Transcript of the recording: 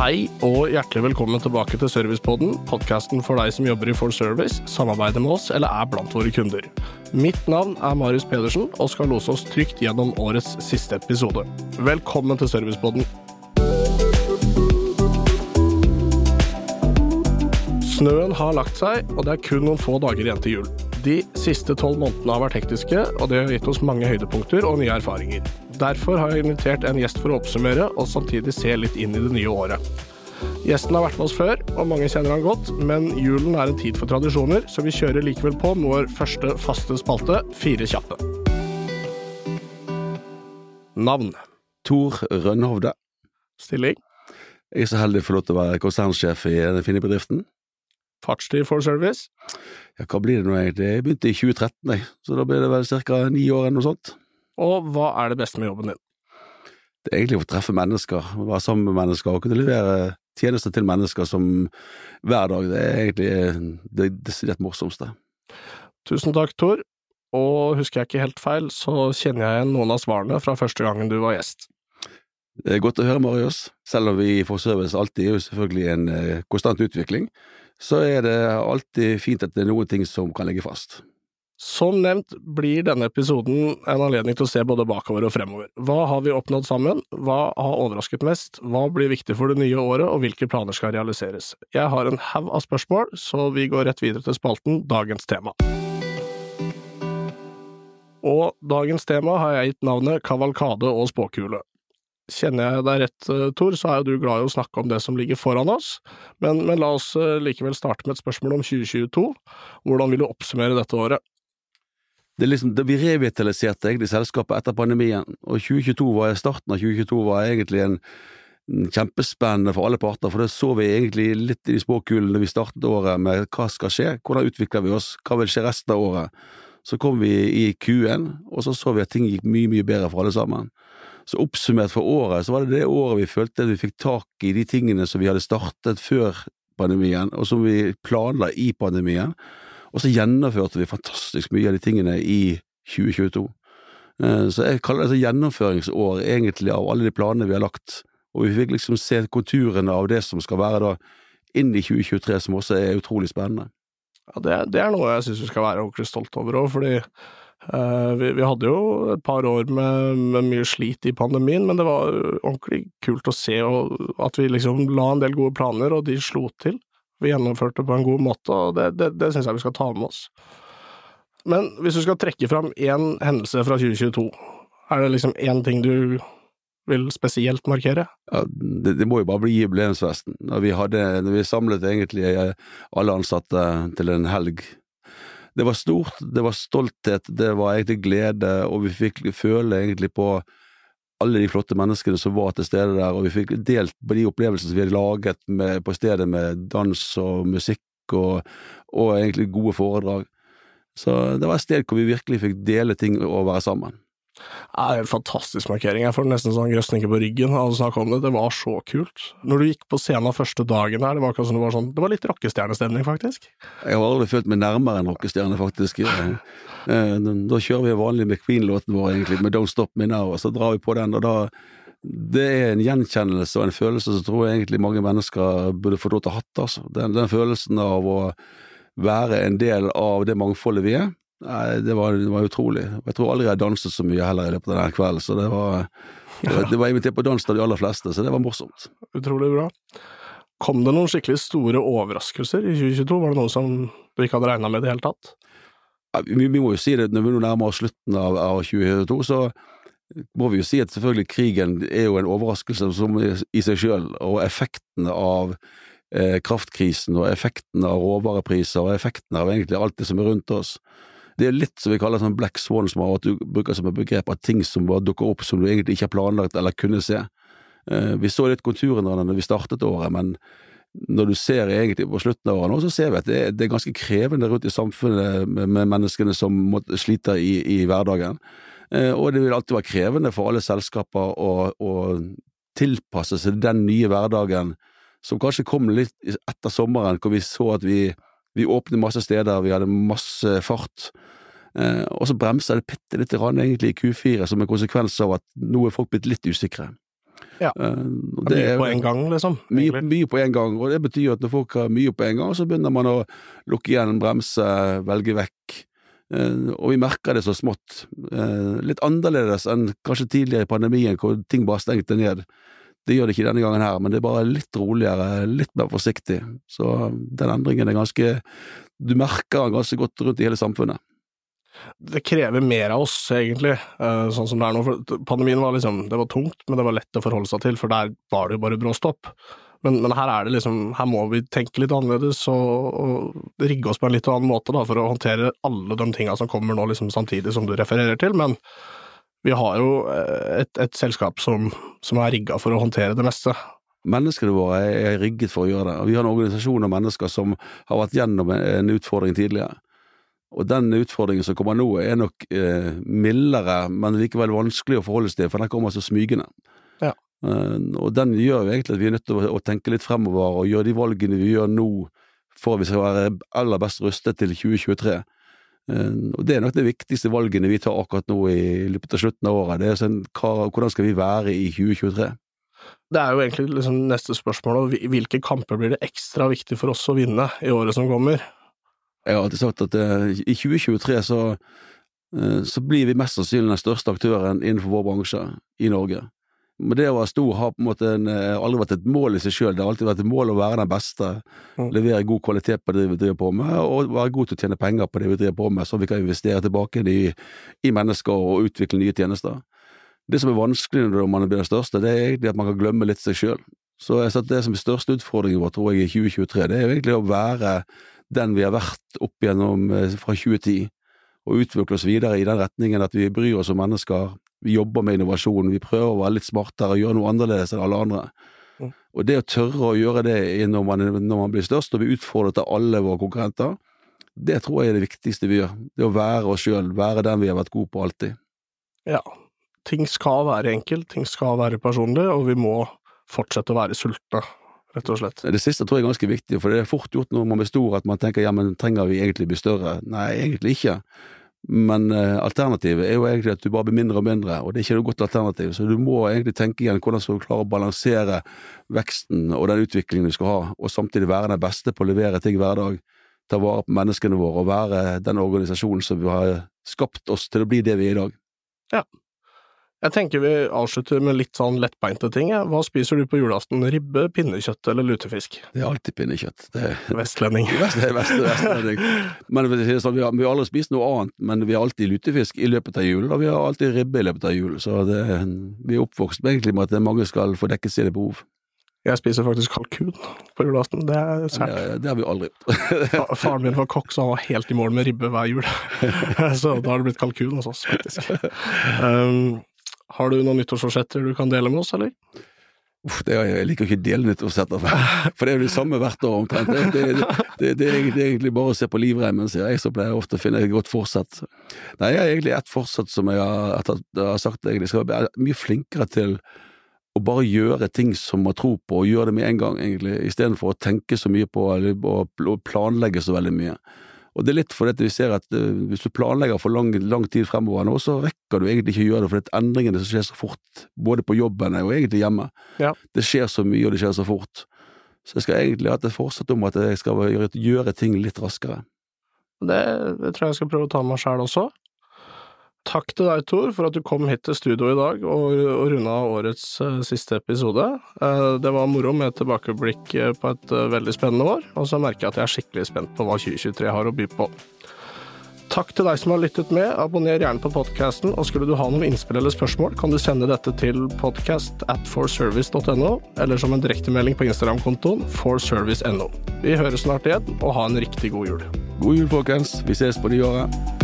Hei og hjertelig velkommen tilbake til Servicepodden, podkasten for deg som jobber i Full Service, samarbeider med oss eller er blant våre kunder. Mitt navn er Marius Pedersen og skal lose oss trygt gjennom årets siste episode. Velkommen til Servicepodden. Snøen har lagt seg, og det er kun noen få dager igjen til jul. De siste tolv månedene har vært hektiske, og det har gitt oss mange høydepunkter og nye erfaringer. Derfor har jeg invitert en gjest for å oppsummere, og samtidig se litt inn i det nye året. Gjesten har vært med oss før, og mange kjenner han godt, men julen er en tid for tradisjoner, så vi kjører likevel på med vår første faste spalte, Fire kjappe. Navn. Tor Rønhovde. Stilling. Jeg er så heldig å få lov til å være konsernsjef i den fine bedriften. Fartstid for service. Ja, hva blir det nå egentlig? Jeg begynte i 2013, jeg, så da blir det vel ca. ni år eller noe sånt. Og hva er det beste med jobben din? Det er egentlig å treffe mennesker, være sammen med mennesker og kunne levere tjenester til mennesker som hver dag. Det er egentlig det desidert morsomste. Tusen takk, Tor. Og husker jeg ikke helt feil, så kjenner jeg igjen noen av svarene fra første gangen du var gjest. Det er godt å høre, Marius. Selv om vi i Forservice alltid er jo selvfølgelig en eh, konstant utvikling, så er det alltid fint at det er noen ting som kan ligge fast. Som nevnt blir denne episoden en anledning til å se både bakover og fremover. Hva har vi oppnådd sammen, hva har overrasket mest, hva blir viktig for det nye året, og hvilke planer skal realiseres? Jeg har en haug av spørsmål, så vi går rett videre til spalten Dagens tema. Og dagens tema har jeg gitt navnet Kavalkade og spåkule. Kjenner jeg deg rett, Tor, så er jo du glad i å snakke om det som ligger foran oss, men, men la oss likevel starte med et spørsmål om 2022. Hvordan vil du oppsummere dette året? Det liksom, det, Vi revitaliserte egentlig selskapet etter pandemien, og 2022 var, starten av 2022 var egentlig en, en kjempespennende for alle parter, for det så vi egentlig litt i spåkulene da vi startet året med hva skal skje, hvordan utvikler vi oss, hva vil skje resten av året. Så kom vi i Q1, og så så vi at ting gikk mye, mye bedre for alle sammen. Så oppsummert for året, så var det det året vi følte at vi fikk tak i de tingene som vi hadde startet før pandemien, og som vi planla i pandemien. Og så gjennomførte vi fantastisk mye av de tingene i 2022. Så jeg kaller det et gjennomføringsår, egentlig, av alle de planene vi har lagt. Og vi fikk liksom se konturene av det som skal være da inn i 2023, som også er utrolig spennende. Ja, det, det er noe jeg syns vi skal være ordentlig stolt over òg, fordi uh, vi, vi, hadde jo et par år med, med, mye slit i pandemien, men det var ordentlig kult å se og, at vi liksom la en del gode planer, og de slo til vi gjennomførte det på en god måte, og det, det, det syns jeg vi skal ta med oss. Men hvis du skal trekke fram én hendelse fra 2022, er det liksom én ting du vil spesielt markere? Ja, det, det må jo bare bli jubileumsfesten. Når vi, når vi samlet egentlig eh, alle ansatte til en helg. Det var stort, det var stolthet, det var egentlig glede, og vi fikk føle egentlig på alle de flotte menneskene som var til stede der, og vi fikk delt på de opplevelsene som vi hadde laget med, på stedet med dans og musikk og, og, egentlig gode foredrag. Så det var et sted hvor vi virkelig fikk dele ting og være sammen. Det er en fantastisk markering. Jeg får nesten sånn grøsninger på ryggen av å snakke om det. Det var så kult. Når du gikk på scenen første dagen her, det var, det var, sånn, det var litt rockestjernestemning, faktisk. Jeg har aldri følt meg nærmere en rockestjerne, faktisk. Eh, da kjører vi vanlig McQueen-låten vår, egentlig, med Don't Stop Me Now, og så drar vi på den, og da det er en gjenkjennelse og en følelse som tror jeg egentlig mange mennesker burde fått lov til å ha hatt. Altså. Den, den følelsen av å være en del av det mangfoldet vi er, Nei, det var, det var, utrolig. Jeg tror aldri jeg har danset så mye heller i løpet av denne kvelden, så det var, det var, det var invitert på dans av de aller fleste, så det var morsomt. Utrolig bra. Kom det noen skikkelig store overraskelser i 2022? Var det noe som du ikke hadde regna med i det hele tatt? Ja, vi, vi, må jo si det, når vi nå nærmer oss slutten av, av 2022, så må vi jo si at selvfølgelig krigen er jo en overraskelse som i seg sjøl, og effekten av eh, kraftkrisen og effekten av råvarepriser og effekten av egentlig alt det som er rundt oss det er litt som vi kaller sånn black swan, som at du bruker som et begrep av ting som bare dukker opp som du egentlig ikke har planlagt eller kunne se. Eh, vi så litt konturene av det når vi startet året, men når du ser egentlig på slutten av året nå, så ser vi at det er, ganske krevende rundt i samfunnet med, med menneskene som sliter i, i hverdagen. Eh, og det vil alltid være krevende for alle selskaper å, å tilpasse seg den nye hverdagen som kanskje kom litt etter sommeren, hvor vi så at vi vi åpnet masse steder, vi hadde masse fart. Eh, og så bremsa det bitte lite grann egentlig i Q4 som en konsekvens av at nå er folk blitt litt usikre. Ja. Eh, Det er mye på en gang, liksom. Mye, mye på en gang, og det betyr at når folk har mye på en gang, så begynner man å lukke igjen, bremse, velge vekk. Eh, Og vi merker det så smått. Eh, Litt annerledes enn kanskje tidligere i pandemien, hvor ting bare stengte ned. Det gjør det ikke denne gangen her, men det er bare litt roligere, litt mer forsiktig. Så den endringen er ganske Du merker den ganske godt rundt i hele samfunnet. det krever mer av oss, egentlig, eh, sånn som det er nå. For pandemien var liksom, det var tungt, men det var lett å forholde seg til, for der var det jo bare brå stopp. Men, men her er det liksom, her må vi tenke litt annerledes og, og rigge oss på en litt annen måte da, for å håndtere alle de tinga som kommer nå liksom samtidig som du refererer til. Men vi har jo eh, et, et selskap som, som er rigga for å håndtere det meste. Menneskene våre er rigget for å gjøre det. Vi har en organisasjon av mennesker som har vært gjennom en- en utfordring tidligere. Og den utfordringen som kommer nå, er nok eh, mildere, men likevel vanskelig å forholde seg til, for den kommer så smygende. Ja. Eh, og den gjør jo egentlig at vi er nødt til å, å tenke litt fremover, og gjøre de valgene vi gjør nå, for at vi skal være aller best rustet til 2023. Eh, og Det er nok det viktigste valgene vi tar akkurat nå i løpet av slutten av året. Det er sånn, hva, Hvordan skal vi være i 2023? Det er jo egentlig liksom neste spørsmål, hvilke kamper blir det ekstra viktig for oss å vinne i året som kommer? Jeg har alltid sagt at eh, i 2023 så, eh, så blir vi mest sannsynlig den største aktøren innenfor vår bransje i Norge. Men det å være stor har på en måte en, eh, aldri vært et mål i seg sjøl. Det har alltid vært et mål å være den beste, Mm. levere god kvalitet på det vi driver på med, og være god til å tjene penger på det vi driver på med, så vi kan investere tilbake i, i mennesker og utvikle nye tjenester. Det som er vanskelig når man blir den største, det er egentlig at man kan glemme litt seg sjøl. Så jeg det som er største utfordringen vår, tror jeg, i 2023, det er egentlig å være den vi har vært opp gjennom eh, fra 2010, og utvikle oss videre i den retningen at vi bryr oss om mennesker, vi jobber med innovasjon, vi prøver å være litt smartere og gjøre noe annerledes enn alle andre. Mm. Og det å tørre å gjøre det når man, når man blir størst og blir utfordret av alle våre konkurrenter, det tror jeg er det viktigste vi gjør. Det å være oss sjøl, være den vi har vært gode på alltid. Ja, ting skal være enkelt, ting skal være personlig, og vi må fortsette å være sultne, rett og slett. Det siste tror jeg er ganske viktig, for det er fort gjort når man blir stor at man tenker ja, men trenger vi egentlig bli større? Nei, egentlig ikke. Men eh, alternativet er jo egentlig at du bare blir mindre og mindre, og det er ikke noe godt alternativ. Så du må egentlig tenke igjen hvordan skal du klare å balansere veksten og den utviklingen du skal ha, og samtidig være den beste på å levere ting hver dag. Ta vare på menneskene våre og være den organisasjonen som vi har skapt oss til å bli det vi er i dag. Jeg tenker vi avslutter med litt sånn lettbeinte ting. Hva spiser du på julaften? Ribbe, pinnekjøtt eller lutefisk? Det er alltid pinnekjøtt. Det er Vestlending. Vest, vest, vestlending. Men sånn, vi, har, vi har aldri spist noe annet, men vi har alltid lutefisk i løpet av jul, og vi har alltid ribbe i løpet av jul. Så det, vi er oppvokst med egentlig med at mange skal få dekket sine behov. Jeg spiser faktisk kalkun på julaften. Det er Det, Ja, det har vi aldri gjort. Faren min var kokk, så han var helt i mål med ribbe hver jul. så da har det blitt kalkun hos oss, faktisk. Um, har du noen nyttårsforsetter du kan dele med oss, eller? Uff, det, er- jeg liker ikke å dele nyttårsforsetter, for det er jo det samme hvert år omtrent. Det, det, det, det, er egentlig, bare å se på livreimen, sier jeg, så pleier jeg ofte å finne et godt fortsett. Nei, jeg har egentlig ett fortsett som jeg har, har- jeg har sagt egentlig, skal være mye flinkere til å bare gjøre ting som man tror på, og gjøre det med en gang, egentlig, istedenfor å tenke så mye på eller, og planlegge så veldig mye. Og det er litt fordi vi ser at eh, hvis du planlegger for lang, lang tid fremover nå, så rekker du egentlig ikke å gjøre det, for det er endringene som skjer så fort, både på jobben og egentlig hjemme. Ja. Det skjer så mye, og det skjer så fort. Så jeg skal egentlig ha et fortsatt om at jeg skal gjøre, gjøre ting litt raskere. Det, det tror jeg jeg skal prøve å ta med meg sjæl også. Takk til deg, Tor, for at du kom hit til studio i dag og, og runda årets uh, siste episode. Uh, det var moro med et tilbakeblikk eh, på et uh, veldig spennende år, og så merker jeg at jeg er skikkelig spent på hva 2023 har å by på. Takk til deg som har lyttet med. Abonner gjerne på podkasten, og skulle du ha noen innspill eller spørsmål, kan du sende dette til podcast at forservice.no, eller som en direktemelding på Instagram-kontoen forservice.no. Vi høres snart igjen, og ha en riktig god jul. God jul, folkens. Vi ses på nyåret.